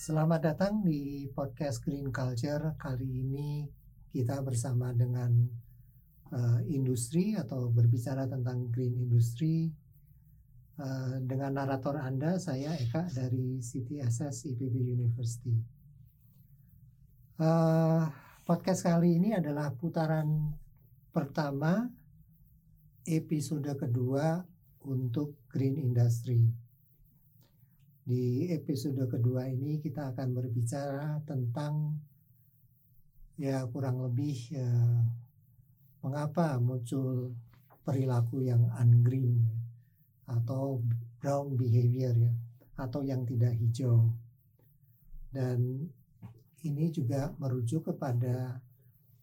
Selamat datang di podcast Green Culture. Kali ini kita bersama dengan uh, industri atau berbicara tentang green industry uh, dengan narator Anda saya Eka dari CTSS IPB University. Uh, podcast kali ini adalah putaran pertama episode kedua untuk green industry. Di episode kedua ini kita akan berbicara tentang ya kurang lebih ya, mengapa muncul perilaku yang ungreen atau brown behavior ya atau yang tidak hijau. Dan ini juga merujuk kepada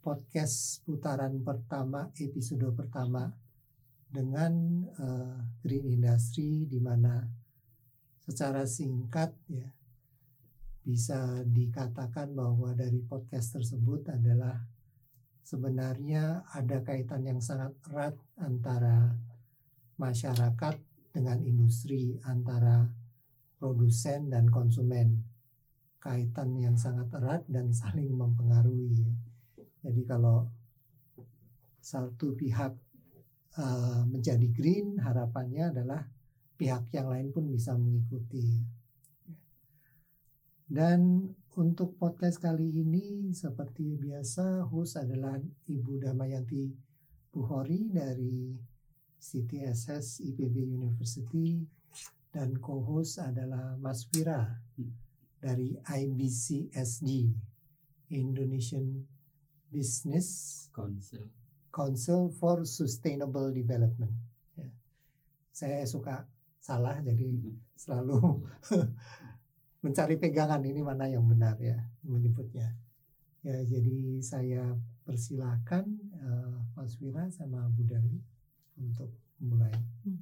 podcast putaran pertama episode pertama dengan uh, green industry di mana secara singkat ya bisa dikatakan bahwa dari podcast tersebut adalah sebenarnya ada kaitan yang sangat erat antara masyarakat dengan industri antara produsen dan konsumen. Kaitan yang sangat erat dan saling mempengaruhi jadi kalau satu pihak uh, menjadi green harapannya adalah pihak yang lain pun bisa mengikuti. Dan untuk podcast kali ini seperti biasa host adalah Ibu Damayanti Buhori dari CTSS IPB University dan co-host adalah Mas Fira dari IBCSD Indonesian Business Council Council for Sustainable Development. Ya. Saya suka salah jadi selalu mencari pegangan ini mana yang benar ya menyebutnya ya jadi saya persilahkan uh, Mas Wira sama Bu Dami untuk mulai hmm.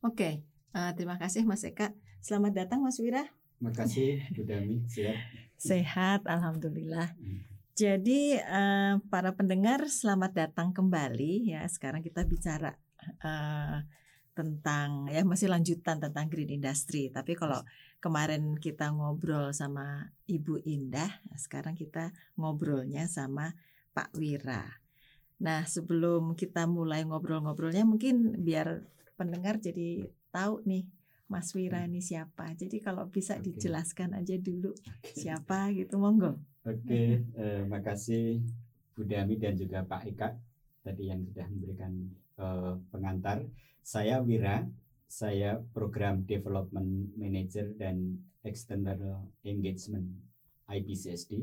oke okay. uh, eh, terima kasih Mas Eka selamat datang Mas Wira terima kasih Bu Dami sehat sehat alhamdulillah hmm. Jadi uh, para pendengar selamat datang kembali ya sekarang kita bicara uh, tentang ya masih lanjutan tentang green industry. Tapi kalau kemarin kita ngobrol sama Ibu Indah, sekarang kita ngobrolnya sama Pak Wira. Nah, sebelum kita mulai ngobrol-ngobrolnya mungkin biar pendengar jadi tahu nih Mas Wira ini siapa. Jadi kalau bisa okay. dijelaskan aja dulu siapa gitu monggo. Oke, okay, eh, makasih Bu Dami dan juga Pak Eka tadi yang sudah memberikan uh, pengantar. Saya Wira, saya Program Development Manager dan External Engagement IBCSD,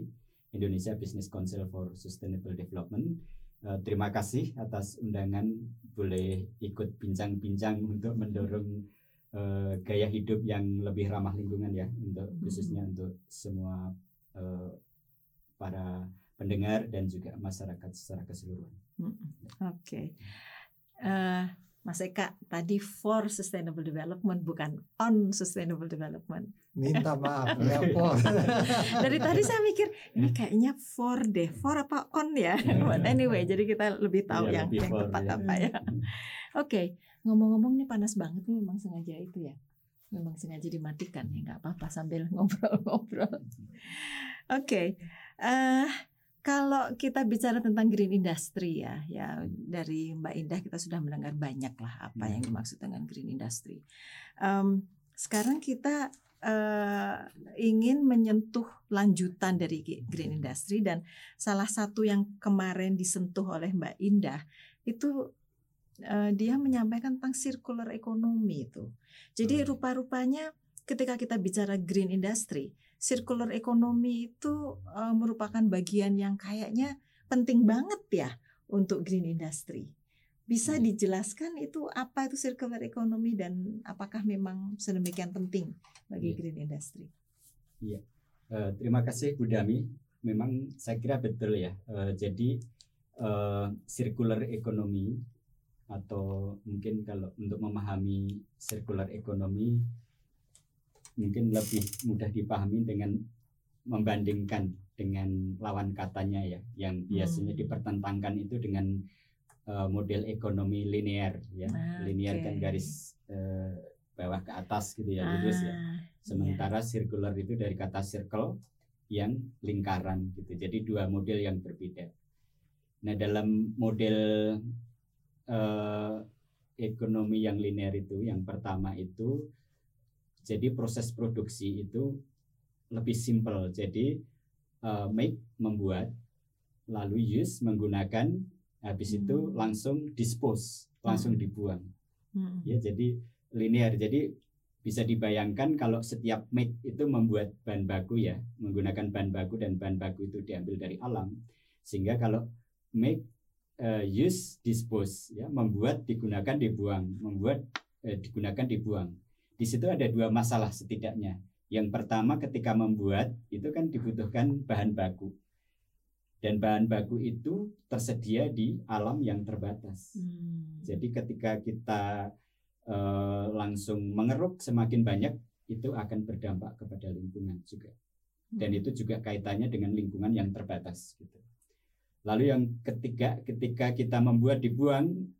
Indonesia Business Council for Sustainable Development. Uh, terima kasih atas undangan boleh ikut bincang-bincang untuk mendorong uh, gaya hidup yang lebih ramah lingkungan ya untuk hmm. khususnya untuk semua uh, para pendengar dan juga masyarakat secara keseluruhan. Hmm. Oke. Okay. Uh, Mas Eka tadi for sustainable development bukan on sustainable development. Minta maaf ya for. Dari tadi saya mikir ini kayaknya for deh, for apa on ya. But anyway, jadi kita lebih tahu ya, yang lebih yang for, tepat ya. apa ya. Oke, okay. ngomong-ngomong nih panas banget nih memang sengaja itu ya. Memang sengaja dimatikan ya nggak apa-apa sambil ngobrol-ngobrol. Oke, okay. Uh, kalau kita bicara tentang green industry ya, ya dari Mbak Indah kita sudah mendengar banyak lah apa yang hmm. dimaksud dengan green industry. Um, sekarang kita uh, ingin menyentuh lanjutan dari green industry dan salah satu yang kemarin disentuh oleh Mbak Indah itu uh, dia menyampaikan tentang circular economy itu. Jadi rupa-rupanya ketika kita bicara green industry circular economy itu uh, merupakan bagian yang kayaknya penting banget ya untuk green industry. Bisa hmm. dijelaskan itu apa itu circular economy dan apakah memang sedemikian penting bagi yeah. green industry? Iya, uh, terima kasih Bu Dami. Memang saya kira betul ya. Uh, jadi uh, circular economy atau mungkin kalau untuk memahami circular economy mungkin lebih mudah dipahami dengan membandingkan dengan lawan katanya ya yang biasanya hmm. dipertentangkan itu dengan uh, model ekonomi linear ya. Ah, linear kan oke. garis uh, bawah ke atas gitu ya, lurus ya. Ah, Sementara circular itu dari kata circle yang lingkaran gitu. Jadi dua model yang berbeda. Nah, dalam model eh, ekonomi yang linear itu yang pertama itu jadi proses produksi itu lebih simpel. Jadi eh, make membuat lalu use menggunakan habis itu Hmm. langsung dispose, langsung Hmm. dibuang mm, ya jadi linear jadi bisa dibayangkan kalau setiap make itu membuat bahan baku ya menggunakan bahan baku dan bahan baku itu diambil dari alam sehingga kalau make eh, use dispose ya membuat digunakan dibuang membuat eh, digunakan dibuang di situ ada dua masalah setidaknya yang pertama ketika membuat itu kan dibutuhkan bahan baku dan bahan baku itu tersedia di alam yang terbatas mm. jadi ketika kita eh, langsung mengeruk semakin banyak itu akan berdampak kepada lingkungan juga. Dan Hmm. itu juga kaitannya dengan lingkungan yang terbatas gitu. Lalu yang ketiga ketika kita membuat dibuang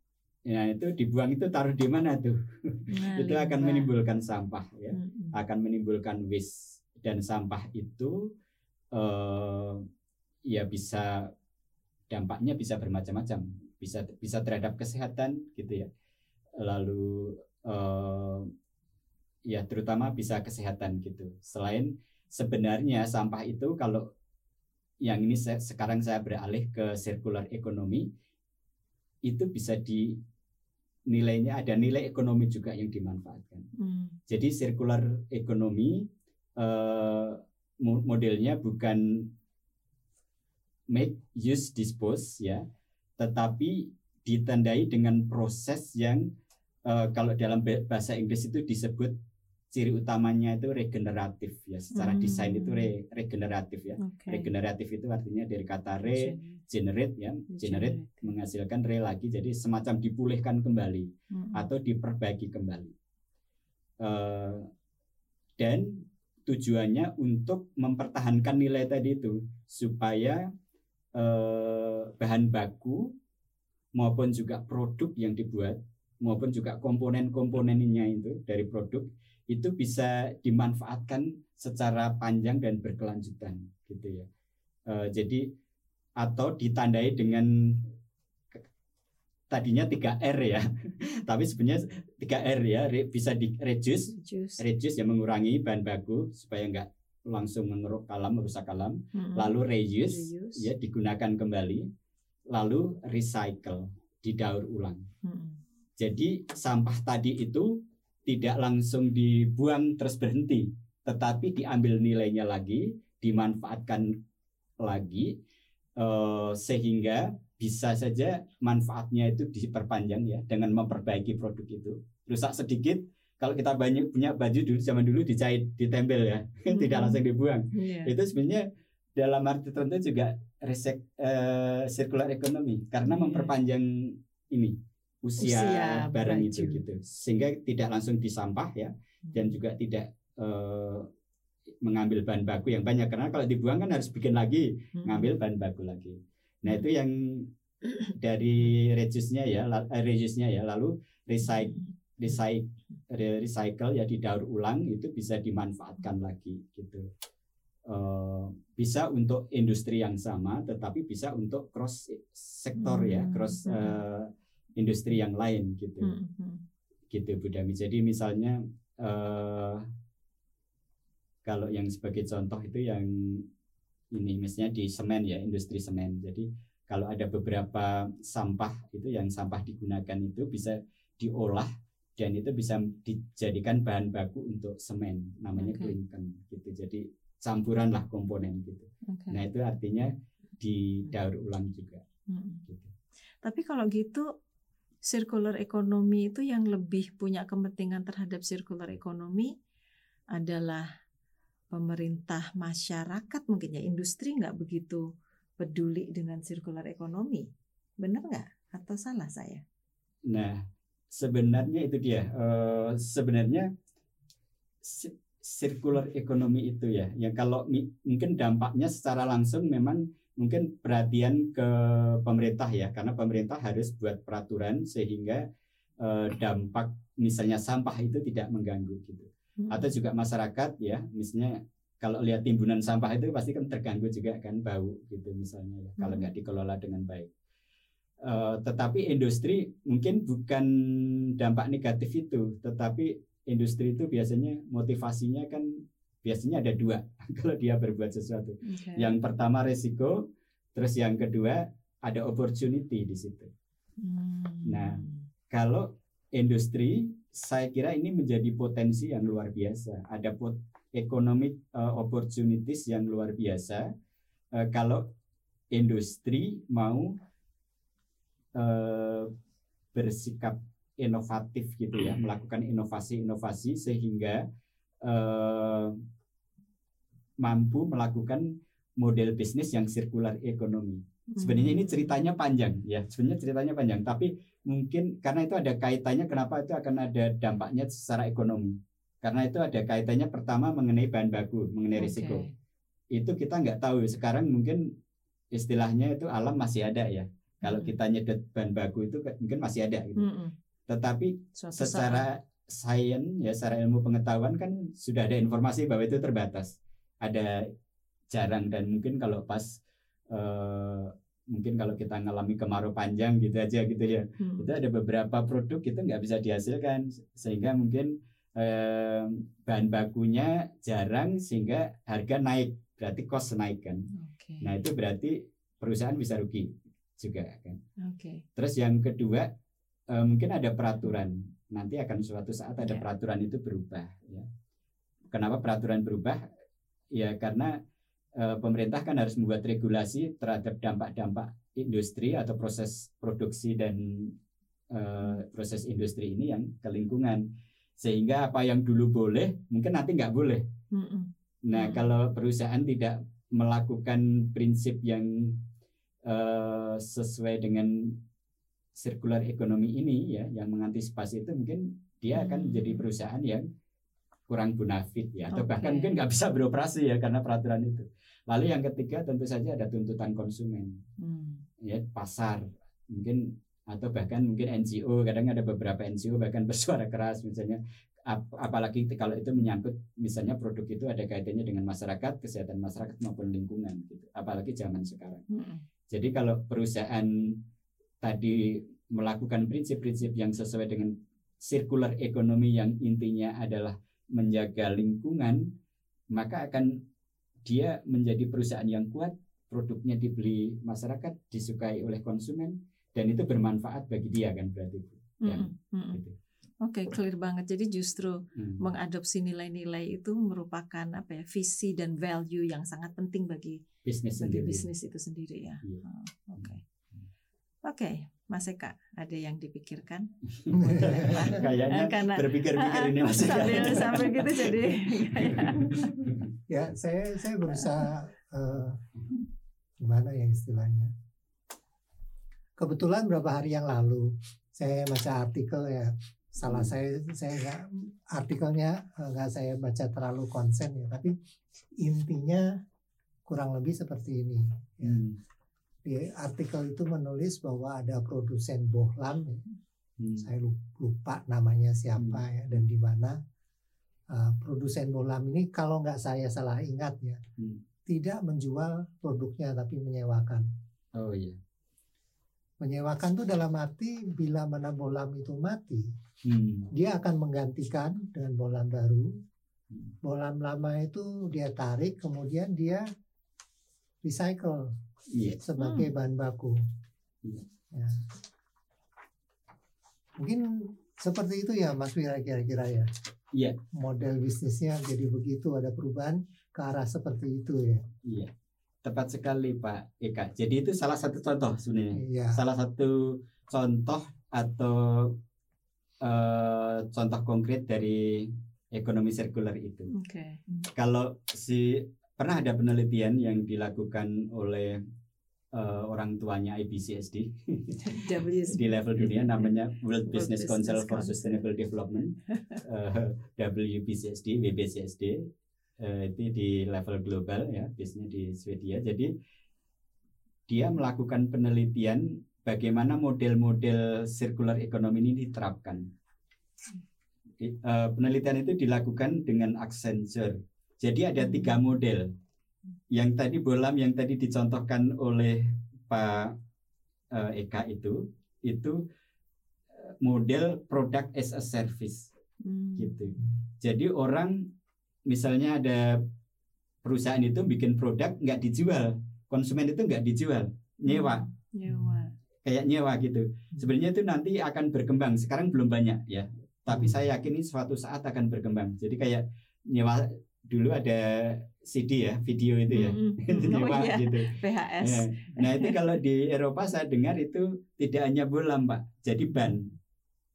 ya itu dibuang itu taruh di mana tuh? Nah, itu akan limbah. menimbulkan sampah ya. Mm, mm. Akan menimbulkan waste dan sampah itu eh ya bisa dampaknya bisa bermacam-macam. Bisa bisa terhadap kesehatan gitu ya lalu eh, ya terutama bisa kesehatan gitu. Selain sebenarnya sampah itu kalau yang ini saya, sekarang saya beralih ke circular economy itu bisa di nilainya ada nilai ekonomi juga yang dimanfaatkan. Mm. Jadi circular economy eh, mo- modelnya bukan make, use, dispose ya, tetapi ditandai dengan proses yang eh, kalau dalam ba- bahasa Inggris itu disebut ciri utamanya itu regeneratif ya. Secara Hmm. desain itu re- regeneratif ya. Oke. Regeneratif itu artinya dari kata re generate ya, generate menghasilkan re lagi jadi semacam dipulihkan kembali Mm, atau diperbaiki kembali. Eh, dan tujuannya untuk mempertahankan nilai tadi itu supaya eh, bahan baku maupun juga produk yang dibuat maupun juga komponen-komponennya itu dari produk itu bisa dimanfaatkan secara panjang dan berkelanjutan gitu ya. Eh, jadi atau ditandai dengan tadinya 3R ya. Tapi sebenarnya 3R ya re- bisa di reduce Jus. reduce yang mengurangi bahan baku supaya nggak langsung mengeruk alam merusak alam Mm, lalu reuse, Reuse. ya digunakan kembali lalu recycle didaur ulang mm, jadi sampah tadi itu tidak langsung dibuang terus berhenti tetapi diambil nilainya lagi dimanfaatkan lagi eh, sehingga bisa saja manfaatnya itu diperpanjang ya dengan memperbaiki produk itu rusak sedikit kalau kita banyak punya baju dulu zaman dulu dijahit ditempel ya tidak Mhm. langsung dibuang Iya. itu sebenarnya dalam arti tertentu juga resek eh, circular economy karena Iya. memperpanjang ini usia, Usia barang baju. itu gitu sehingga tidak langsung disampah ya dan Mm. juga tidak eh, mengambil bahan baku yang banyak karena kalau dibuang kan harus bikin lagi Mm. ngambil bahan baku lagi nah itu yang dari reduce-nya ya eh, reuse-nya ya lalu recycle recycle recycle ya didaur ulang itu bisa dimanfaatkan lagi gitu Eh, bisa untuk industri yang sama tetapi bisa untuk cross sektor ya Hmm, cross hmm. eh, industri yang lain gitu Mm, mm. gitu Bu Dami jadi misalnya eh, kalau yang sebagai contoh itu yang ini misalnya di semen ya industri semen jadi kalau ada beberapa sampah itu yang sampah digunakan itu bisa diolah dan itu bisa dijadikan bahan baku untuk semen namanya Oke. klinken gitu jadi campuran lah komponen gitu Oke. nah itu artinya didaur ulang juga Mm. gitu. Tapi kalau gitu circular economy itu yang lebih punya kepentingan terhadap circular economy adalah pemerintah masyarakat mungkin ya industri nggak begitu peduli dengan circular economy benar nggak atau salah saya Nah, sebenarnya itu dia. Eh, sebenarnya circular economy itu ya, yang kalau mungkin dampaknya secara langsung memang mungkin perhatian ke pemerintah ya karena pemerintah harus buat peraturan sehingga uh, dampak misalnya sampah itu tidak mengganggu gitu hmm. atau juga masyarakat ya misalnya kalau lihat timbunan sampah itu pasti kan terganggu juga kan bau gitu misalnya ya, kalau hmm. nggak dikelola dengan baik uh, tetapi industri mungkin bukan dampak negatif itu tetapi industri itu biasanya motivasinya kan biasanya ada dua kalau dia berbuat sesuatu. Okay. Yang pertama resiko, terus yang kedua ada opportunity di situ. Hmm. Nah, kalau industri, saya kira ini menjadi potensi yang luar biasa. Ada pot economic uh, opportunities yang luar biasa uh, kalau industri mau uh, bersikap inovatif gitu ya, melakukan inovasi-inovasi sehingga uh, mampu melakukan model bisnis yang sirkular ekonomi. Sebenarnya ini hmm. ceritanya panjang ya, sebenarnya ceritanya panjang, tapi mungkin karena itu ada kaitannya kenapa itu akan ada dampaknya secara ekonomi. Karena itu ada kaitannya pertama mengenai bahan baku, mengenai okay. risiko. Itu kita nggak tahu sekarang mungkin istilahnya itu alam masih ada ya. Kalau hmm. kita nyedot bahan baku itu mungkin masih ada gitu. Hmm. Tetapi Suatu secara sains ya, secara ilmu pengetahuan kan sudah ada informasi bahwa itu terbatas ada jarang dan mungkin kalau pas uh, mungkin kalau kita ngalami kemarau panjang gitu aja gitu ya hmm. itu ada beberapa produk itu nggak bisa dihasilkan sehingga mungkin uh, bahan bakunya jarang sehingga harga naik berarti cost naik kan okay. nah itu berarti perusahaan bisa rugi juga kan okay. terus yang kedua uh, mungkin ada peraturan nanti akan suatu saat ada yeah. peraturan itu berubah ya kenapa peraturan berubah ya karena e, pemerintah kan harus membuat regulasi terhadap dampak-dampak industri atau proses produksi dan e, proses industri ini yang ke lingkungan. Sehingga apa yang dulu boleh mungkin nanti nggak boleh. Nah mm kalau perusahaan tidak melakukan prinsip yang e, sesuai dengan sirkular ekonomi ini ya yang mengantisipasi itu mungkin dia akan menjadi perusahaan yang kurang bonafit ya atau okay. bahkan mungkin nggak bisa beroperasi ya karena peraturan itu. Lalu yang ketiga tentu saja ada tuntutan konsumen, hmm. ya pasar mungkin atau bahkan mungkin NGO kadang ada beberapa NGO bahkan bersuara keras misalnya ap apalagi kalau itu menyangkut misalnya produk itu ada kaitannya dengan masyarakat kesehatan masyarakat maupun lingkungan gitu apalagi zaman sekarang hmm. jadi kalau perusahaan tadi melakukan prinsip-prinsip yang sesuai dengan circular ekonomi yang intinya adalah menjaga lingkungan, maka akan dia menjadi perusahaan yang kuat, produknya dibeli masyarakat, disukai oleh konsumen, dan itu bermanfaat bagi dia kan berarti. Ya, mm -hmm. gitu. Oke, okay, clear banget. Jadi justru hmm. mengadopsi nilai-nilai itu merupakan apa ya visi dan value yang sangat penting bagi bisnis bagi sendiri. bisnis itu sendiri ya. Yeah. Oh, Oke, okay. Hmm. oke. Okay. Mas Eka ada yang dipikirkan? Kayaknya karena berpikir-pikir ini Mas Eka. Sambil sambil gitu jadi. ya saya saya berusaha uh, gimana ya istilahnya. Kebetulan beberapa hari yang lalu saya baca artikel ya salah hmm. saya saya nggak artikelnya eh, nggak saya baca terlalu konsen ya tapi intinya kurang lebih seperti ini ya. Hmm di artikel itu menulis bahwa ada produsen bohlam ya. hmm. saya lupa namanya siapa hmm. ya dan di mana uh, produsen bohlam ini kalau nggak saya salah ingat ya hmm. tidak menjual produknya tapi menyewakan oh iya menyewakan itu dalam arti bila mana bohlam itu mati hmm. dia akan menggantikan dengan bohlam baru hmm. bohlam lama itu dia tarik kemudian dia recycle yeah. sebagai hmm. bahan baku. Yeah. Ya. Mungkin seperti itu ya Mas Wira kira-kira ya. Iya. Model bisnisnya jadi begitu ada perubahan ke arah seperti itu ya. Iya. Tepat sekali Pak Eka. Jadi itu salah satu contoh sebenarnya. Iya. Salah satu contoh atau uh, contoh konkret dari ekonomi sirkular itu. Okay. Kalau si pernah ada penelitian yang dilakukan oleh uh, orang tuanya IBCSD di level dunia namanya World Business, Council for Sustainable Development. Uh, eh, WBCSD WBCSD uh, itu di level global ya biasanya di Swedia. Jadi dia melakukan penelitian bagaimana model-model circular economy ini diterapkan. Uh, penelitian itu dilakukan dengan Accenture. Jadi ada tiga model. Yang tadi bolam yang tadi dicontohkan oleh Pak uh, Eka itu itu model product as a service hmm. gitu. Jadi orang misalnya ada perusahaan itu bikin produk nggak dijual, konsumen itu nggak dijual, nyewa. Hmm. Nyewa. Kayak nyewa gitu. Hmm. Sebenarnya itu nanti akan berkembang. Sekarang belum banyak ya. Tapi hmm. saya yakin ini suatu saat akan berkembang. Jadi kayak nyewa dulu ada CD ya, video itu ya, mm-hmm. oh, iya. gitu. VHS. Ya. Nah itu kalau di Eropa saya dengar itu tidak hanya bolam pak, jadi ban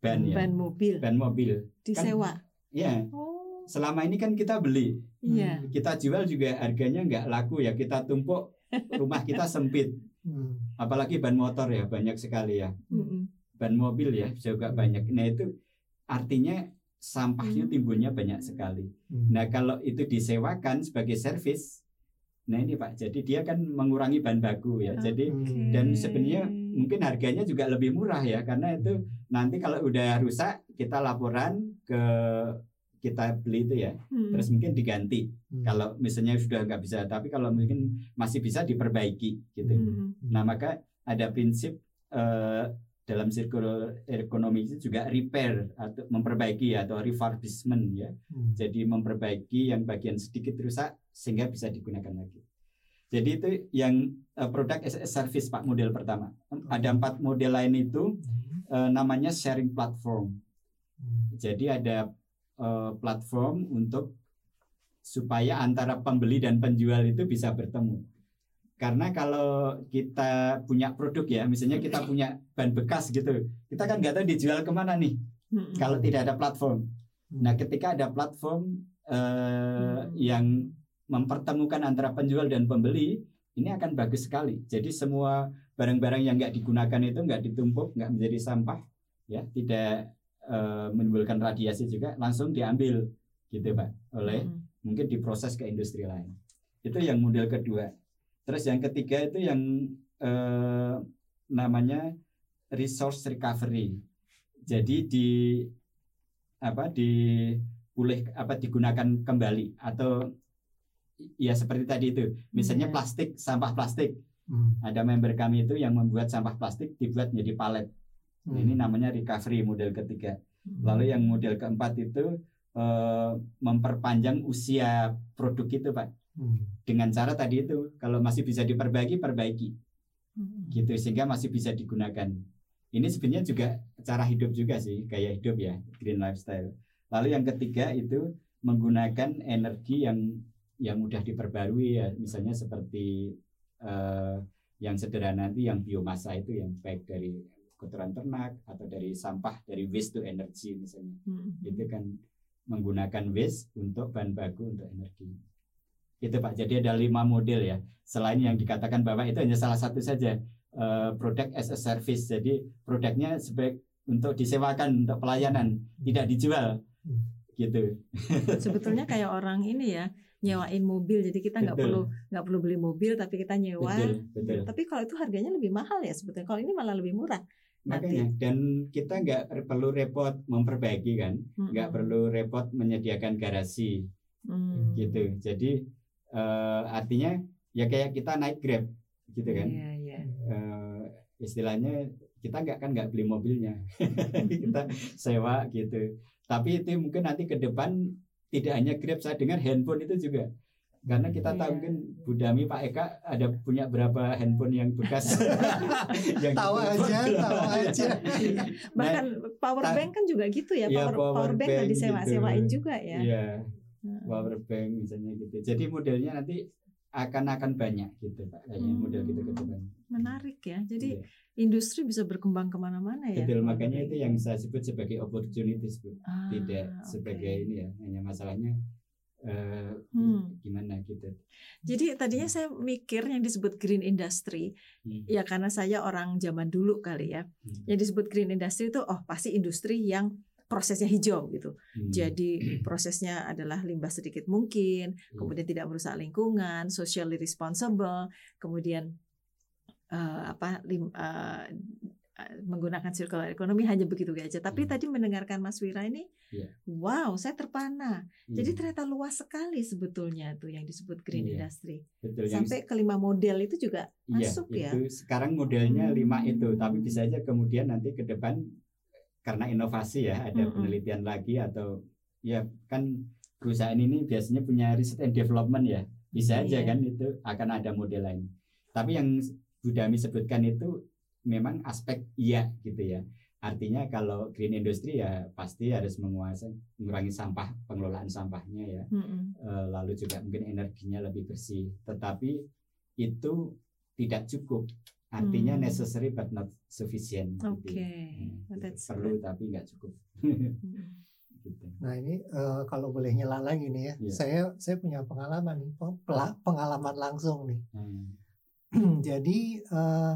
ban ya. Ban mobil. Ban mobil. Disewa. Kan, ya. Oh. Selama ini kan kita beli. Iya. Hmm, kita jual juga harganya nggak laku ya. Kita tumpuk rumah kita sempit. Hmm. Apalagi ban motor ya banyak sekali ya. Hmm. Ban mobil ya juga banyak. Nah itu artinya sampahnya hmm. timbulnya banyak sekali. Hmm. Nah kalau itu disewakan sebagai servis, nah ini pak, jadi dia kan mengurangi bahan baku ya. Okay. Jadi dan sebenarnya mungkin harganya juga lebih murah ya karena itu nanti kalau udah rusak kita laporan ke kita beli itu ya hmm. terus mungkin diganti hmm. kalau misalnya sudah nggak bisa tapi kalau mungkin masih bisa diperbaiki gitu hmm. nah maka ada prinsip uh, dalam circular ekonomi itu juga repair atau memperbaiki atau refurbishment ya hmm. jadi memperbaiki yang bagian sedikit rusak sehingga bisa digunakan lagi jadi itu yang uh, produk as a service Pak model pertama. Ada empat model lain itu uh, namanya sharing platform. Hmm. Jadi ada uh, platform untuk supaya antara pembeli dan penjual itu bisa bertemu. Karena kalau kita punya produk ya, misalnya kita punya ban bekas gitu, kita kan nggak tahu dijual ke mana nih. Hmm. Kalau tidak ada platform. Nah, ketika ada platform uh, yang mempertemukan antara penjual dan pembeli ini akan bagus sekali. Jadi semua barang-barang yang nggak digunakan itu nggak ditumpuk, nggak menjadi sampah, ya tidak e, menimbulkan radiasi juga langsung diambil gitu pak oleh hmm. mungkin diproses ke industri lain. Itu yang model kedua. Terus yang ketiga itu yang e, namanya resource recovery. Jadi di apa di pulih apa digunakan kembali atau ya seperti tadi itu misalnya hmm. plastik sampah plastik hmm. ada member kami itu yang membuat sampah plastik dibuat menjadi palet hmm. ini namanya recovery model ketiga hmm. lalu yang model keempat itu uh, memperpanjang usia produk itu pak hmm. dengan cara tadi itu kalau masih bisa diperbaiki perbaiki hmm. gitu sehingga masih bisa digunakan ini sebenarnya juga cara hidup juga sih gaya hidup ya green lifestyle lalu yang ketiga itu menggunakan energi yang yang mudah diperbarui ya misalnya seperti uh, yang sederhana nanti yang biomasa itu yang baik dari kotoran ternak atau dari sampah dari waste to energy misalnya hmm. itu kan menggunakan waste untuk bahan baku untuk energi itu pak. Jadi ada lima model ya. Selain yang dikatakan bahwa itu hanya salah satu saja uh, produk as a service. Jadi produknya sebaik untuk disewakan untuk pelayanan tidak dijual. Gitu. Sebetulnya kayak orang ini ya nyewain mobil. Jadi kita nggak perlu nggak perlu beli mobil tapi kita nyewa. Betul, betul. tapi kalau itu harganya lebih mahal ya sebetulnya. Kalau ini malah lebih murah makanya nanti. dan kita nggak perlu repot memperbaiki kan. Nggak hmm. perlu repot menyediakan garasi. Hmm. gitu. Jadi uh, artinya ya kayak kita naik grab gitu kan? Yeah, yeah. Uh, istilahnya kita nggak kan nggak beli mobilnya. Kita sewa gitu. Tapi itu mungkin nanti ke depan tidak hanya Grab saya dengar handphone itu juga. Karena kita tahu mungkin Budami Pak Eka ada punya berapa handphone yang bekas. Yang tahu aja tahu aja. Bahkan nah, power bank kan juga gitu ya, ya power, power, power bank, bank disewa-sewain gitu. juga ya iya power bank misalnya gitu jadi modelnya nanti akan akan banyak gitu pak kayaknya hmm. model gitu ke depan menarik ya jadi iya. industri bisa berkembang ke mana-mana ya betul makanya itu yang saya sebut sebagai opportunities bu ah, tidak okay. sebagai ini ya hanya masalahnya uh, hmm. gimana gitu jadi tadinya hmm. saya mikir yang disebut green industry hmm. ya karena saya orang zaman dulu kali ya hmm. yang disebut green industry itu oh pasti industri yang prosesnya hijau gitu. Hmm. Jadi prosesnya adalah limbah sedikit mungkin, hmm. kemudian tidak merusak lingkungan, socially responsible, kemudian uh, apa lim, uh, menggunakan circular economy hanya begitu aja. Tapi hmm. tadi mendengarkan Mas Wira ini, yeah. wow, saya terpana. Yeah. Jadi ternyata luas sekali sebetulnya tuh yang disebut green yeah. industry. Betul, Sampai yang... kelima model itu juga yeah, masuk ya. Sekarang modelnya hmm. lima itu, tapi bisa aja kemudian nanti ke depan karena inovasi ya ada hmm. penelitian lagi atau ya kan perusahaan ini biasanya punya riset and development ya bisa aja yeah. kan itu akan ada model lain. Tapi yang Budami sebutkan itu memang aspek iya gitu ya. Artinya kalau green industry ya pasti harus menguasai mengurangi sampah pengelolaan sampahnya ya. Mm-hmm. E, lalu juga mungkin energinya lebih bersih. Tetapi itu tidak cukup. Artinya mm. necessary but not sufficient. Oke. Okay. Gitu. Hmm, gitu. Perlu tapi nggak cukup. gitu. Nah ini uh, kalau boleh nyela lagi nih ya, yeah. saya saya punya pengalaman nih, pengalaman langsung nih. Hmm. Jadi uh,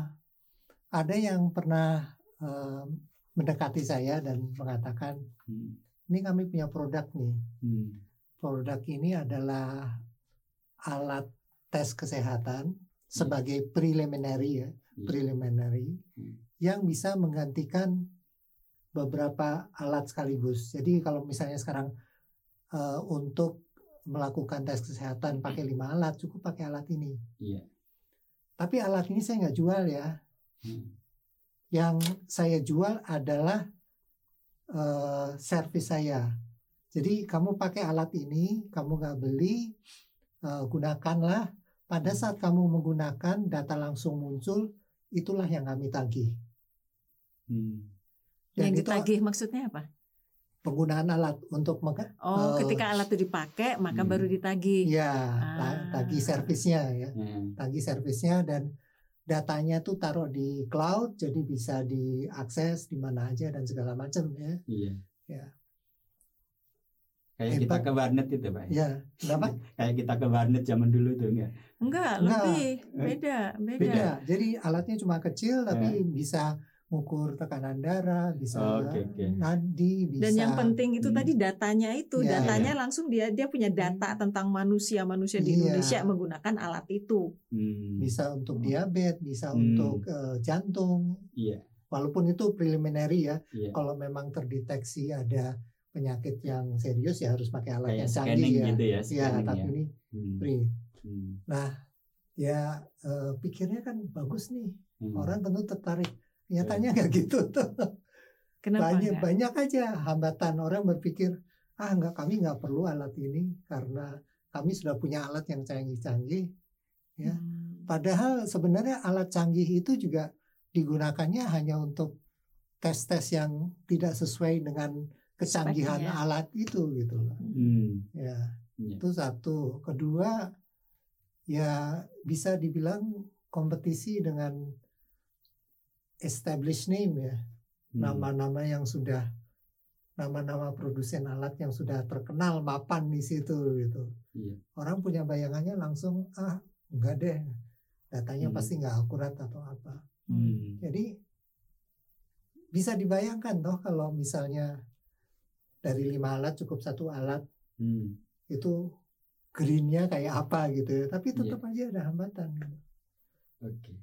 ada yang pernah uh, mendekati saya dan mengatakan hmm. ini kami punya produk nih hmm. produk ini adalah alat tes kesehatan hmm. sebagai preliminary ya hmm. preliminary hmm. yang bisa menggantikan beberapa alat sekaligus jadi kalau misalnya sekarang uh, untuk melakukan tes kesehatan pakai lima alat cukup pakai alat ini yeah. tapi alat ini saya nggak jual ya Hmm. Yang saya jual adalah uh, servis saya. Jadi kamu pakai alat ini, kamu nggak beli, uh, gunakanlah. Pada hmm. saat kamu menggunakan, data langsung muncul, itulah yang kami tagih. Hmm. yang ditagih maksudnya apa? Penggunaan alat untuk maka, Oh, uh, ketika alat itu dipakai, maka hmm. baru ditagih. Ya, ah. tagih servisnya ya, hmm. tagih servisnya dan datanya tuh taruh di cloud jadi bisa diakses di mana aja dan segala macam ya. Iya. Ya. Kayak Hebat. kita ke warnet itu, Pak. Ya, kenapa? Kayak kita ke warnet zaman dulu tuh enggak? Enggak, lebih beda, beda. Beda. Jadi alatnya cuma kecil tapi ya. bisa mengukur tekanan darah, bisa oh, okay, okay. nadi, bisa. Dan yang penting itu hmm. tadi datanya itu, yeah, datanya yeah. langsung dia dia punya data hmm. tentang manusia manusia di yeah. Indonesia menggunakan alat itu. Hmm. Bisa untuk diabetes, bisa hmm. untuk uh, jantung. Yeah. Walaupun itu preliminary ya, yeah. kalau memang terdeteksi ada penyakit yang serius ya harus pakai alat yang canggih ya. Gitu ya, ya tapi ya. ini hmm. free. Hmm. Nah, ya uh, pikirnya kan bagus nih. Hmm. Orang tentu tertarik Nyatanya nggak gitu tuh. Kenapa banyak enggak? banyak aja hambatan orang berpikir ah nggak kami nggak perlu alat ini karena kami sudah punya alat yang canggih-canggih ya. Hmm. Padahal sebenarnya alat canggih itu juga digunakannya hanya untuk tes-tes yang tidak sesuai dengan kecanggihan Speknya. alat itu gitu loh. Hmm. Ya. ya. Itu satu. Kedua ya bisa dibilang kompetisi dengan established name ya hmm. nama-nama hmm. yang sudah nama-nama produsen alat yang sudah terkenal mapan di situ gitu iya. orang punya bayangannya langsung ah enggak deh datanya hmm. pasti nggak akurat atau apa hmm. jadi bisa dibayangkan toh kalau misalnya dari lima alat cukup satu alat hmm. itu greennya kayak apa gitu ya tapi tetap yeah. aja ada hambatan gitu. Oke. Okay.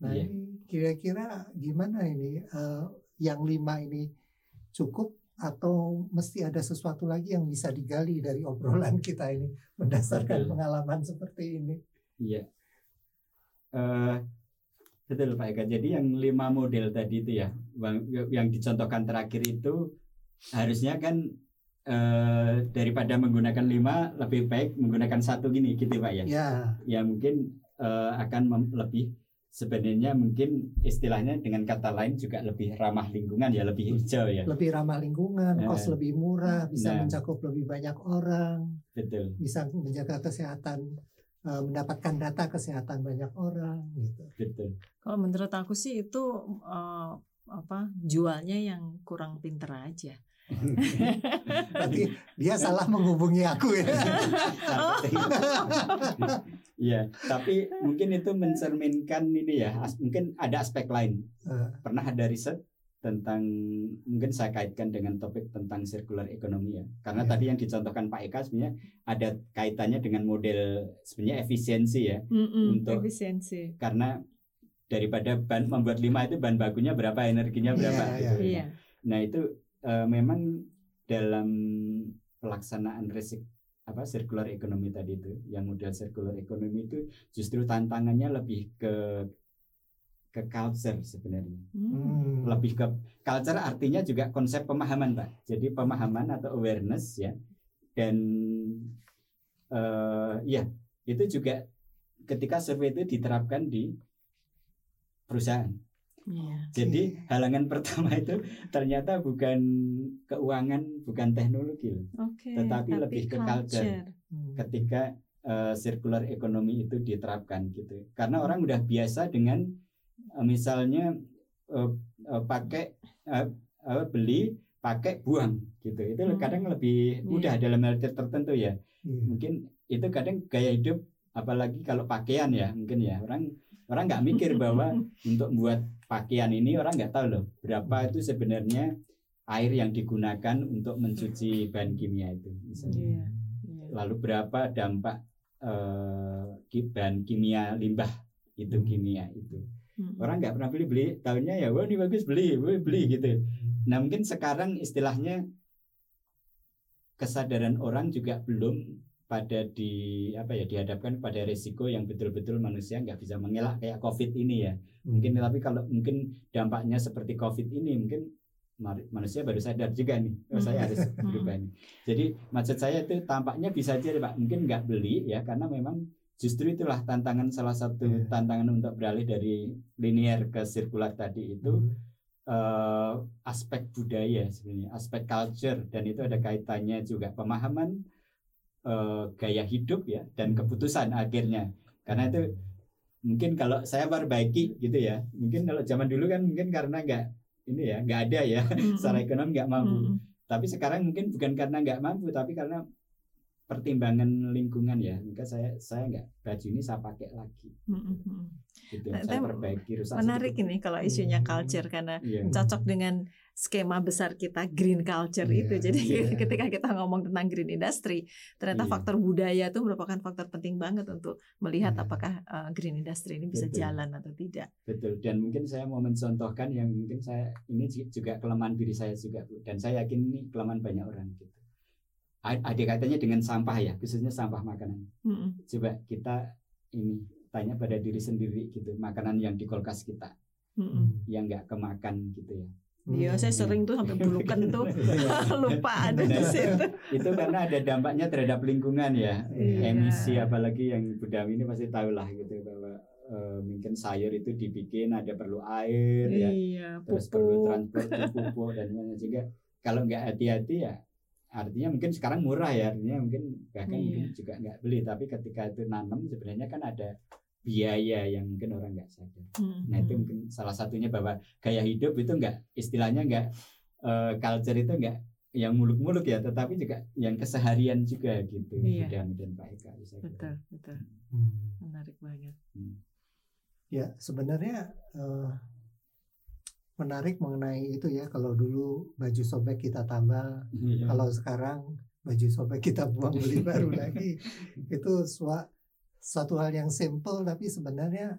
Nah yeah. ini kira-kira gimana ini uh, yang lima ini cukup atau mesti ada sesuatu lagi yang bisa digali dari obrolan kita ini berdasarkan betul. pengalaman seperti ini? Iya, uh, betul Pak Eka. Jadi yang lima model tadi itu ya, yang dicontohkan terakhir itu harusnya kan uh, daripada menggunakan lima lebih baik menggunakan satu gini gitu Pak ya? Ya, ya mungkin uh, akan lebih sebenarnya mungkin istilahnya dengan kata lain juga lebih ramah lingkungan ya lebih hijau ya? Lebih ramah lingkungan nah, kos lebih murah bisa nah, mencakup lebih banyak orang betul. bisa menjaga kesehatan eh, mendapatkan data kesehatan banyak orang gitu. Betul. Kalau menurut aku sih itu uh, apa jualnya yang kurang pinter aja Berarti dia salah menghubungi aku ya. Iya, tapi mungkin itu mencerminkan ini ya, mungkin ada aspek lain. Eh. Pernah ada riset tentang mungkin saya kaitkan dengan topik tentang circular economy ya. Karena yeah. tadi yang dicontohkan Pak Eka sebenarnya ada kaitannya dengan model sebenarnya efisiensi ya mm -mm, untuk efisiensi. Karena daripada ban membuat lima itu bahan bakunya berapa energinya berapa Iya, gitu. Iya. Nah itu eh, memang dalam pelaksanaan resik apa circular economy tadi itu, yang model circular economy itu justru tantangannya lebih ke ke culture sebenarnya. Hmm. Lebih ke culture artinya juga konsep pemahaman, Pak. Jadi pemahaman atau awareness ya. Dan eh ya, itu juga ketika survei itu diterapkan di perusahaan. Iya. Jadi Oke. halangan pertama itu ternyata bukan keuangan, bukan teknologi loh. Oke. Tetapi lebih ke culture. Hmm. Ketika eh, circular economy itu diterapkan gitu. Karena orang udah biasa dengan eh, misalnya eh, eh, pakai eh, eh, beli, pakai, buang gitu. Itu Hmm. kadang lebih mudah Iya. dalam hal tertentu ya. Iya. Mungkin itu kadang gaya hidup apalagi kalau pakaian ya mungkin ya orang orang nggak mikir bahwa untuk membuat pakaian ini orang nggak tahu loh berapa itu sebenarnya air yang digunakan untuk mencuci bahan kimia itu misalnya. Iya. Iya. lalu berapa dampak eh, ki- bahan kimia limbah itu Hmm. kimia itu Hmm. orang nggak pernah beli beli tahunya ya wah ini bagus beli wah, beli gitu nah mungkin sekarang istilahnya kesadaran orang juga belum pada di apa ya dihadapkan pada resiko yang betul-betul manusia nggak bisa mengelak kayak covid ini ya mungkin tapi kalau mungkin dampaknya seperti covid ini mungkin manusia baru sadar juga nih oh, saya harus Hmm. berubah nih. jadi maksud saya itu tampaknya bisa aja pak mungkin nggak beli ya karena memang justru itulah tantangan salah satu Iya. tantangan untuk beralih dari linear ke sirkular tadi itu Hmm. eh, aspek budaya sebenarnya aspek culture dan itu ada kaitannya juga pemahaman eh, gaya hidup ya dan keputusan akhirnya karena itu mungkin kalau saya perbaiki gitu ya mungkin kalau zaman dulu kan mungkin karena nggak ini ya nggak ada ya Hmm. secara ekonomi nggak mampu Hmm. tapi sekarang mungkin bukan karena nggak mampu tapi karena pertimbangan lingkungan ya maka saya saya nggak baju ini saya pakai lagi Hmm. Hmm. gitu Nah, saya perbaiki rusak Menarik sedikit. ini kalau isunya Hmm. culture karena iya cocok dengan skema besar kita green culture Iya, itu. Jadi iya. ketika kita ngomong tentang green industry, ternyata Iya. faktor budaya itu merupakan faktor penting banget untuk melihat Iya. apakah uh, green industry ini bisa Betul. jalan atau tidak. Betul dan mungkin saya mau mencontohkan yang mungkin saya ini ju- juga kelemahan diri saya juga Bu dan saya yakin ini kelemahan banyak orang gitu. Ada kaitannya dengan sampah ya khususnya sampah makanan. Mm-mm. Coba kita ini tanya pada diri sendiri gitu makanan yang di kulkas kita Mm-mm. yang nggak kemakan gitu ya. Iya, Hmm. saya sering tuh sampai bulukan tuh lupa ada di situ. Itu karena ada dampaknya terhadap lingkungan ya. Iya. Emisi apalagi yang Budami ini pasti tahu lah gitu bahwa eh, mungkin sayur itu dibikin ada perlu air ya Iya, terus perlu pupuk. transport pupuk dan lain-lain juga kalau nggak hati-hati ya artinya mungkin sekarang murah ya artinya mungkin bahkan Iya. mungkin juga nggak beli tapi ketika itu nanam sebenarnya kan ada biaya yang mungkin orang nggak sadar Mm-mm. nah itu mungkin salah satunya bahwa gaya hidup itu nggak istilahnya nggak eh, culture itu nggak yang muluk-muluk ya tetapi juga yang keseharian juga gitu Iya. Budami dan Pak Eka bisa betul, betul. Hmm. Menarik banget. Ya sebenarnya eh, menarik mengenai itu ya kalau dulu baju sobek kita tambal, Iya. kalau sekarang baju sobek kita buang beli baru lagi itu sua- suatu hal yang simple tapi sebenarnya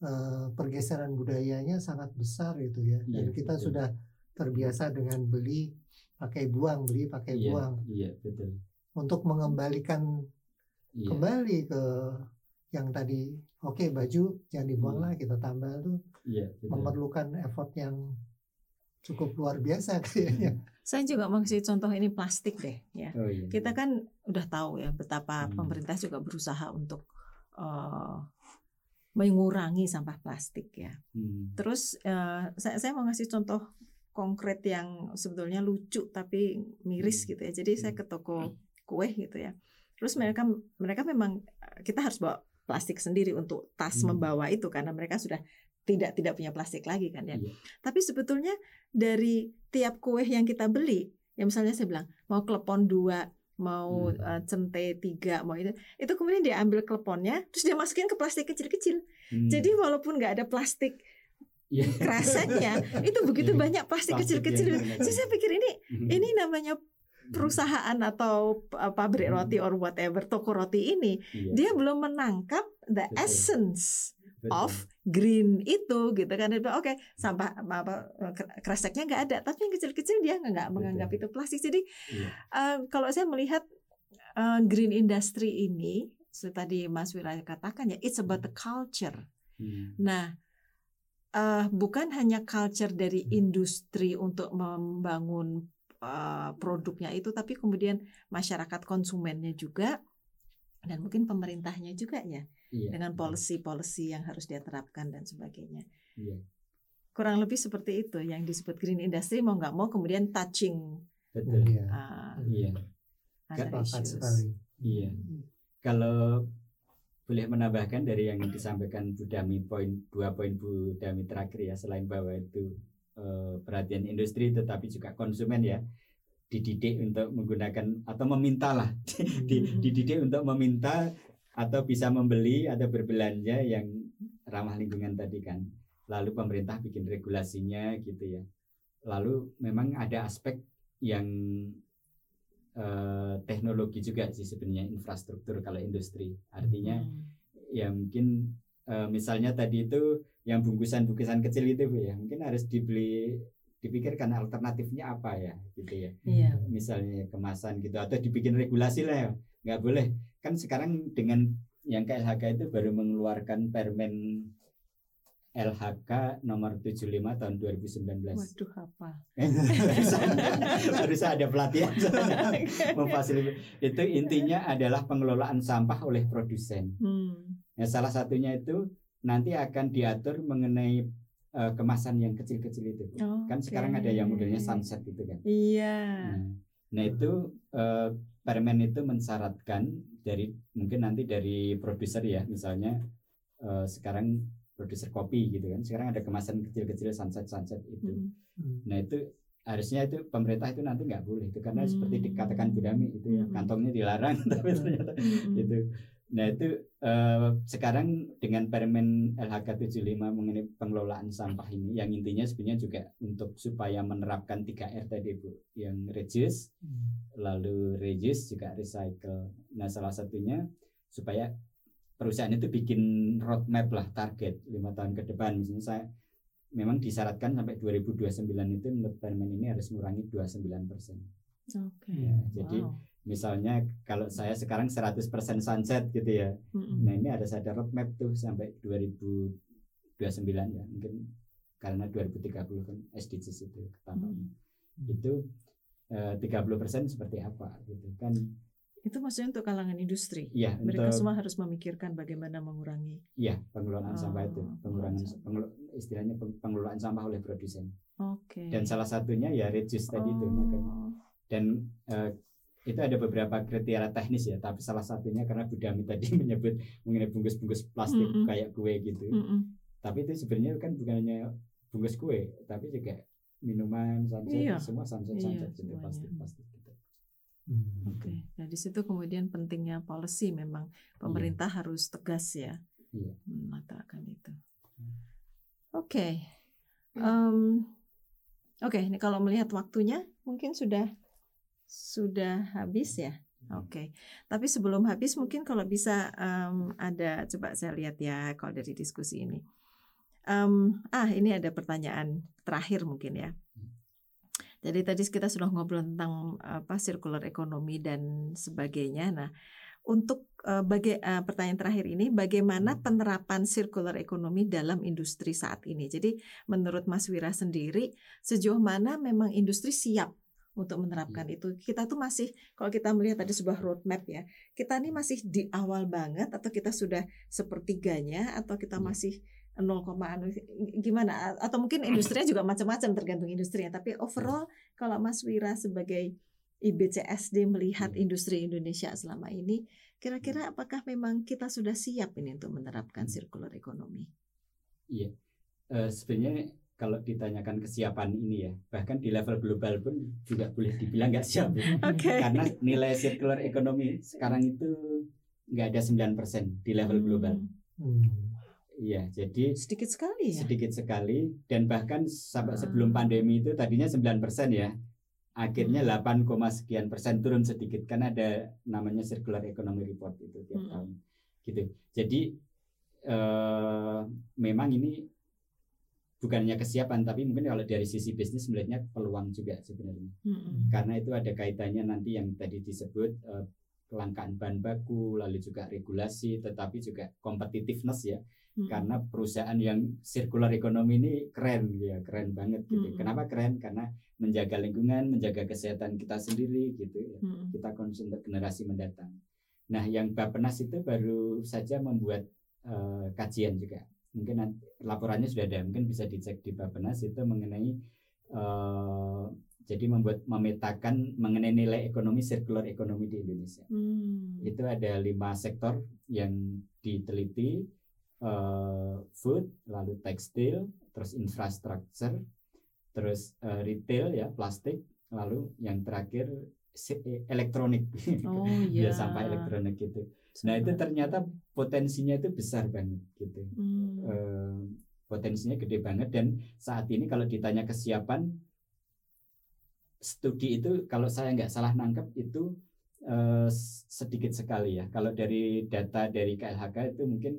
eh, pergeseran budayanya sangat besar itu ya dan Iya, kita betul. sudah terbiasa dengan beli pakai buang beli pakai iya buang iya betul untuk mengembalikan iya kembali ke yang tadi oke baju jangan dibuang Hmm. lah kita tambal tuh iya betul memerlukan effort yang cukup luar biasa kayaknya. Saya juga mau kasih contoh ini plastik deh, ya. oh iya Kita kan udah tahu ya betapa Hmm. pemerintah juga berusaha untuk eh, mengurangi sampah plastik ya. Hmm. Terus eh, saya saya mau ngasih contoh konkret yang sebetulnya lucu tapi miris Hmm. gitu ya. Jadi saya ke toko kue gitu ya. Terus mereka mereka memang kita harus bawa plastik sendiri untuk tas Hmm. membawa itu karena mereka sudah tidak tidak punya plastik lagi kan ya. Iya. Tapi sebetulnya dari tiap kue yang kita beli, ya misalnya saya bilang mau klepon dua, mau Hmm. eh, cente tiga, mau itu, itu kemudian dia ambil kleponnya, terus dia masukin ke plastik kecil-kecil. Hmm. Jadi walaupun nggak ada plastik Iya. kreseknya, itu begitu Iya. banyak plastik kecil-kecil. Jadi saya pikir ini Hmm. ini namanya perusahaan atau uh, pabrik Hmm. roti or whatever toko roti ini Iya. dia belum menangkap the Betul. essence off green itu gitu kan. Oke okay, sampah apa kreseknya nggak ada. Tapi yang kecil-kecil dia nggak menganggap itu plastik. Jadi iya. uh, kalau saya melihat uh, green industry ini seperti tadi Mas Wira katakan ya it's about the culture. Hmm. nah uh, bukan hanya culture dari hmm. industri untuk membangun uh, produknya itu tapi kemudian masyarakat konsumennya juga dan mungkin pemerintahnya juga ya iya. dengan policy-policy yang harus dia terapkan dan sebagainya. Iya. Kurang lebih seperti itu yang disebut green industry mau nggak mau kemudian touching. Betul. Uh, iya. Other sekali. Iya. Hmm. Kalau boleh menambahkan dari yang disampaikan Bu Dami poin dua poin Bu Dami terakhir ya selain bahwa itu eh, perhatian industri tetapi juga konsumen ya dididik untuk menggunakan atau meminta lah hmm. dididik untuk meminta atau bisa membeli atau berbelanja yang ramah lingkungan tadi kan lalu pemerintah bikin regulasinya gitu ya lalu memang ada aspek yang eh, teknologi juga sih sebenarnya infrastruktur kalau industri artinya hmm. ya mungkin eh, misalnya tadi itu yang bungkusan-bungkusan kecil itu bu ya mungkin harus dibeli dipikirkan alternatifnya apa ya gitu ya iya. misalnya kemasan gitu atau dibikin regulasi lah ya nggak boleh kan sekarang dengan yang KLHK itu baru mengeluarkan permen LHK nomor 75 tahun 2019. Waduh apa? Harus ada pelatihan memfasilitasi. Itu intinya adalah pengelolaan sampah oleh produsen. Hmm. Ya, salah satunya itu nanti akan diatur mengenai uh, kemasan yang kecil-kecil itu. Oh, kan sekarang ada yang modelnya sunset itu kan. Iya. Nah, nah itu uh, permen itu mensyaratkan dari mungkin nanti dari produser ya misalnya uh, sekarang produser kopi gitu kan sekarang ada kemasan kecil-kecil sunset sunset itu. Hmm. Nah itu harusnya itu pemerintah itu nanti nggak boleh itu karena hmm. seperti dikatakan Budami itu ya hmm. kantongnya dilarang tapi ternyata hmm. itu Nah itu eh, sekarang dengan Permen LHK 75 mengenai pengelolaan sampah ini yang intinya sebenarnya juga untuk supaya menerapkan 3R tadi Bu yang reduce hmm. lalu reduce juga recycle. Nah salah satunya supaya perusahaan itu bikin roadmap lah target lima tahun ke depan misalnya saya memang disyaratkan sampai 2029 itu menurut Permen ini harus mengurangi 29 persen. Oke. Okay. Ya, wow. Jadi misalnya kalau saya sekarang 100% sunset gitu ya mm-hmm. nah ini ada ada roadmap tuh sampai 2029 ya mungkin karena 2030 kan SDGs itu ketahuan mm-hmm. itu eh, 30% seperti apa gitu kan itu maksudnya untuk kalangan industri. Iya, mereka untuk, semua harus memikirkan bagaimana mengurangi. Iya, pengelolaan oh, sampah itu, pengurangan pengelo, istilahnya pengelolaan sampah oleh produsen. Oke. Okay. Dan salah satunya ya reduce oh. tadi itu makanya. Dan uh, itu ada beberapa kriteria teknis ya tapi salah satunya karena Budami tadi menyebut mengenai bungkus-bungkus plastik mm -hmm. kayak kue gitu mm -hmm. tapi itu sebenarnya kan bukan hanya bungkus kue tapi juga minuman sunset iya. semua sunset sunset iya, gitu plastik plastik gitu hmm. oke okay. nah di situ kemudian pentingnya policy memang pemerintah iya. harus tegas ya iya. mengatakan itu hmm. oke okay. um, oke okay, ini kalau melihat waktunya mungkin sudah sudah habis ya? Hmm. Oke, okay. tapi sebelum habis mungkin kalau bisa um, ada coba saya lihat ya kalau dari diskusi ini. Um, ah ini ada pertanyaan terakhir mungkin ya. Hmm. Jadi tadi kita sudah ngobrol tentang apa circular ekonomi dan sebagainya. Nah, untuk uh, baga uh, pertanyaan terakhir ini, bagaimana hmm. penerapan circular ekonomi dalam industri saat ini? Jadi, menurut Mas Wira sendiri, sejauh mana memang industri siap untuk menerapkan hmm. itu. Kita tuh masih kalau kita melihat tadi sebuah roadmap ya, kita ini masih di awal banget atau kita sudah sepertiganya atau kita hmm. masih 0, anu, gimana atau mungkin industrinya juga macam-macam tergantung industrinya tapi overall kalau Mas Wira sebagai IBCSD melihat hmm. industri Indonesia selama ini kira-kira apakah memang kita sudah siap ini untuk menerapkan circular ekonomi? Iya. Uh, sebenarnya kalau ditanyakan kesiapan ini ya bahkan di level global pun juga boleh dibilang nggak siap ya. okay. karena nilai circular ekonomi sekarang itu nggak ada 9% di level hmm. global Iya, hmm. jadi sedikit sekali ya. Sedikit sekali dan bahkan sampai sebelum ah. pandemi itu tadinya 9% ya. Akhirnya hmm. 8, sekian persen turun sedikit kan ada namanya circular economy report itu tiap hmm. tahun. Gitu. Jadi eh, memang ini bukannya kesiapan tapi mungkin kalau dari sisi bisnis melihatnya peluang juga sebenarnya Mm-mm. karena itu ada kaitannya nanti yang tadi disebut eh, kelangkaan bahan baku lalu juga regulasi tetapi juga competitiveness ya Mm-mm. karena perusahaan yang circular economy ini keren ya keren banget gitu Mm-mm. kenapa keren karena menjaga lingkungan menjaga kesehatan kita sendiri gitu ya Mm-mm. kita concern generasi mendatang nah yang Bapenas itu baru saja membuat eh, kajian juga mungkin laporannya sudah ada mungkin bisa dicek di Bapenas itu mengenai eh, jadi membuat memetakan mengenai nilai ekonomi circular ekonomi di Indonesia. Hmm. itu ada lima sektor yang diteliti eh, food lalu tekstil terus infrastruktur terus eh, retail ya plastik lalu yang terakhir elektronik. Oh ya sampah elektronik gitu nah itu ternyata potensinya itu besar banget gitu Hmm. Eh, potensinya gede banget dan saat ini kalau ditanya kesiapan studi itu kalau saya nggak salah nangkep itu eh, s- sedikit sekali ya kalau dari data dari KLHK itu mungkin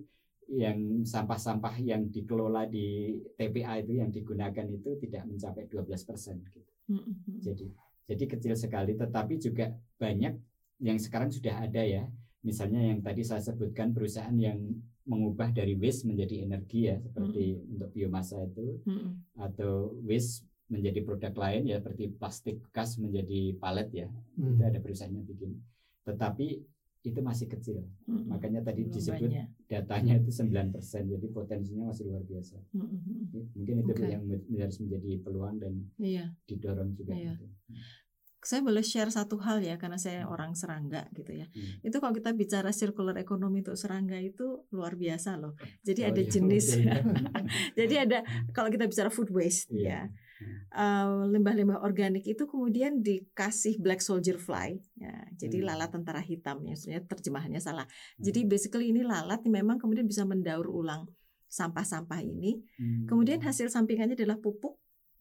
yang sampah-sampah yang dikelola di TPA itu yang digunakan itu tidak mencapai 12% gitu. Mm-mm. Jadi jadi kecil sekali tetapi juga banyak yang sekarang sudah ada ya. Misalnya yang tadi saya sebutkan perusahaan yang mengubah dari waste menjadi energi ya seperti untuk biomasa itu Mm-mm. atau waste menjadi produk lain ya seperti plastik bekas menjadi palet ya. Hmm. Itu ada perusahaan yang bikin. Tetapi itu masih kecil. Mm-mm. Makanya tadi Belum disebut banyak. datanya itu 9%. Jadi potensinya masih luar biasa. Mm-mm. Mungkin itu Oke. yang harus menjadi peluang dan Iya. didorong juga Iya. gitu. Saya boleh share satu hal ya karena saya orang serangga gitu ya. Hmm. Itu kalau kita bicara circular economy untuk serangga itu luar biasa loh. Jadi Oh ada iya, jenis. betul. Jadi ada kalau kita bicara food waste Iya. ya. eh, limbah-limbah organik itu kemudian dikasih black soldier fly ya. Jadi Hmm. lalat tentara hitam ya. Sebenarnya terjemahannya salah. Jadi basically ini lalat yang memang kemudian bisa mendaur ulang sampah-sampah ini. Hmm. Kemudian hasil sampingannya adalah pupuk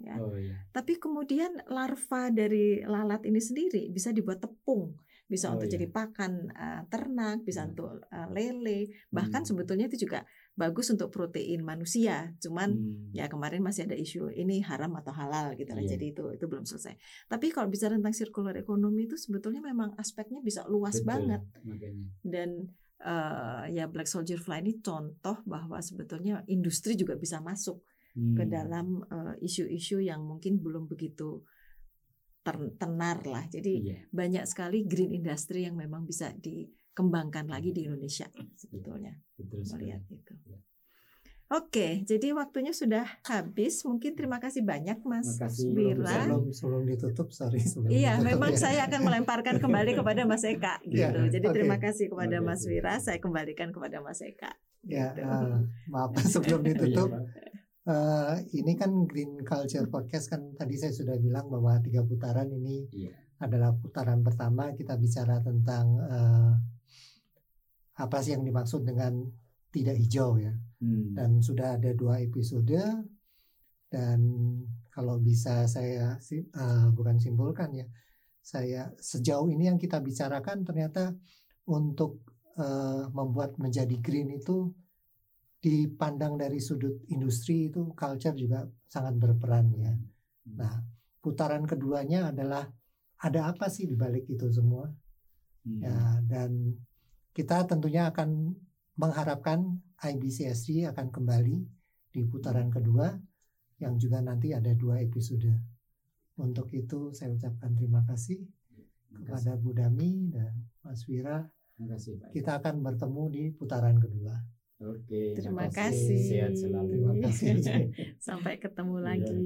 ya. Oh iya. Tapi kemudian larva dari lalat ini sendiri bisa dibuat tepung, bisa Oh, untuk iya. jadi pakan uh, ternak, bisa Hmm. untuk uh, lele, bahkan Hmm. sebetulnya itu juga bagus untuk protein manusia. Cuman Hmm. ya kemarin masih ada isu ini haram atau halal gitu lah. Iya. Jadi itu itu belum selesai. Tapi kalau bicara tentang circular economy itu sebetulnya memang aspeknya bisa luas Betul, banget Makanya. dan uh, ya black soldier fly ini contoh bahwa sebetulnya industri juga bisa masuk ke Hmm. dalam eh, isu-isu yang mungkin belum begitu tenar lah. Jadi Iya. banyak sekali green industry yang memang bisa dikembangkan lagi di Indonesia sebetulnya Betul sekali. melihat itu. Ya. Oke, jadi waktunya sudah habis. Mungkin terima kasih banyak Mas Wira. sebelum sebelum ditutup sorry sebelum Iya, ditutup memang ya. saya akan melemparkan kembali kepada Mas Eka gitu. Iya, Jadi oke. terima kasih kepada Mas. Wira, saya kembalikan kepada Mas Eka. ya gitu. eh, maaf sebelum Iya, ditutup Eh, ini kan Green Culture Podcast kan tadi saya sudah bilang bahwa tiga putaran ini Iya. adalah putaran pertama kita bicara tentang eh, apa sih yang dimaksud dengan tidak hijau ya Hmm. dan sudah ada dua episode dan kalau bisa saya eh, bukan simpulkan ya saya sejauh ini yang kita bicarakan ternyata untuk eh, membuat menjadi green itu dipandang dari sudut industri itu culture juga sangat berperan ya. Nah, putaran keduanya adalah ada apa sih di balik itu semua? Hmm. Ya, dan kita tentunya akan mengharapkan IBCSD akan kembali di putaran kedua yang juga nanti ada dua episode. Untuk itu saya ucapkan terima kasih Terima kasih. kepada Bu Dami dan Mas Wira. Terima kasih, Pak. Kita akan bertemu di putaran kedua. Oke. Terima makasih. kasih. Sehat selalu. Terima kasih. Sampai ketemu Iya. lagi.